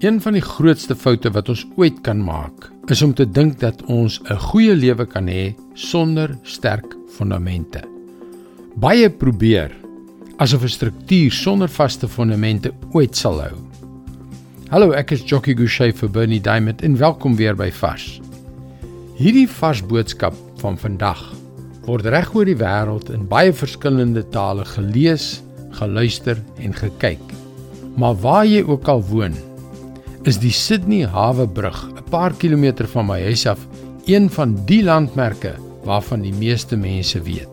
Een van die grootste foute wat ons ooit kan maak, is om te dink dat ons 'n goeie lewe kan hê sonder sterk fondamente. Baie probeer asof 'n struktuur sonder vaste fondamente ooit sal hou. Hallo, ek is Jockey Gouchee vir Bernie Diamond en welkom weer by Vars. Hierdie vars boodskap van vandag word reg oor die wêreld in baie verskillende tale gelees, geluister en gekyk. Maar waar jy ook al woon, is die Sydney Hawe Brug, 'n paar kilometer van my huis af, een van die landmerke waarvan die meeste mense weet.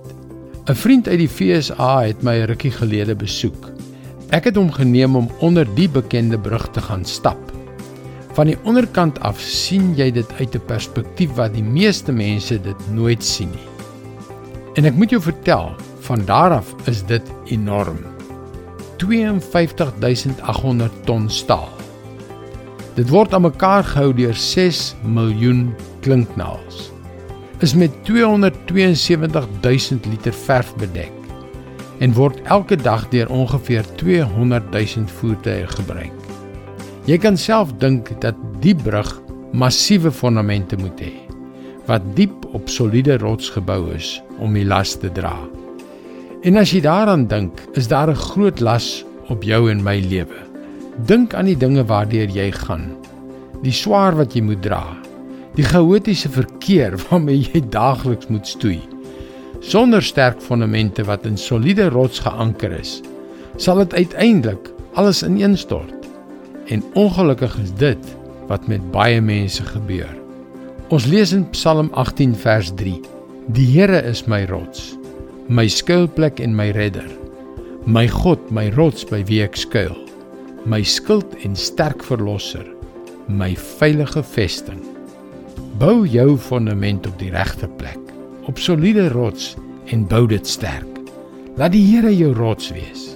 'n Vriend uit die FSA het my 'n rukkie gelede besoek. Ek het hom geneem om onder die bekende brug te gaan stap. Van die onderkant af sien jy dit uit 'n perspektief wat die meeste mense dit nooit sien nie. En ek moet jou vertel, van daar af is dit enorm. 52800 ton staal. Dit word aan mekaar gehou deur 6 miljoen klinknaels. Is met 272000 liter verf bedek en word elke dag deur ongeveer 200000 voertuie gebruik. Jy kan self dink dat die brug massiewe fondamente moet hê wat diep op soliede rots gebou is om die las te dra. En as jy daaraan dink, is daar 'n groot las op jou en my lewe. Dink aan die dinge waardeur jy gaan. Die swaar wat jy moet dra. Die chaotiese verkeer waarmee jy daagliks moet stoei. Sonder sterk fondamente wat in soliede rots geanker is, sal dit uiteindelik alles ineenstort. En ongelukkig is dit wat met baie mense gebeur. Ons lees in Psalm 18 vers 3: Die Here is my rots, my skuilplek en my redder. My God, my rots by wie ek skuil my skild en sterk verlosser, my veilige vesting. Bou jou fondament op die regte plek, op soliede rots en bou dit sterk. Laat die Here jou rots wees.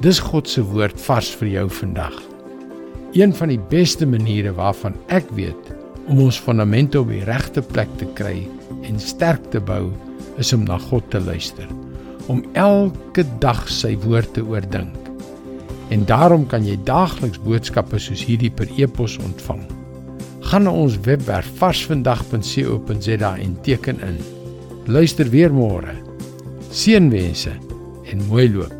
Dis God se woord vars vir jou vandag. Een van die beste maniere waarvan ek weet om ons fondamente op die regte plek te kry en sterk te bou, is om na God te luister, om elke dag sy woord te oordink en daarom kan jy daagliks boodskappe soos hierdie per e-pos ontvang. Gaan na ons webwerf varsvandag.co.za en teken in. Luister weer môre. Seënwense en mooi loop.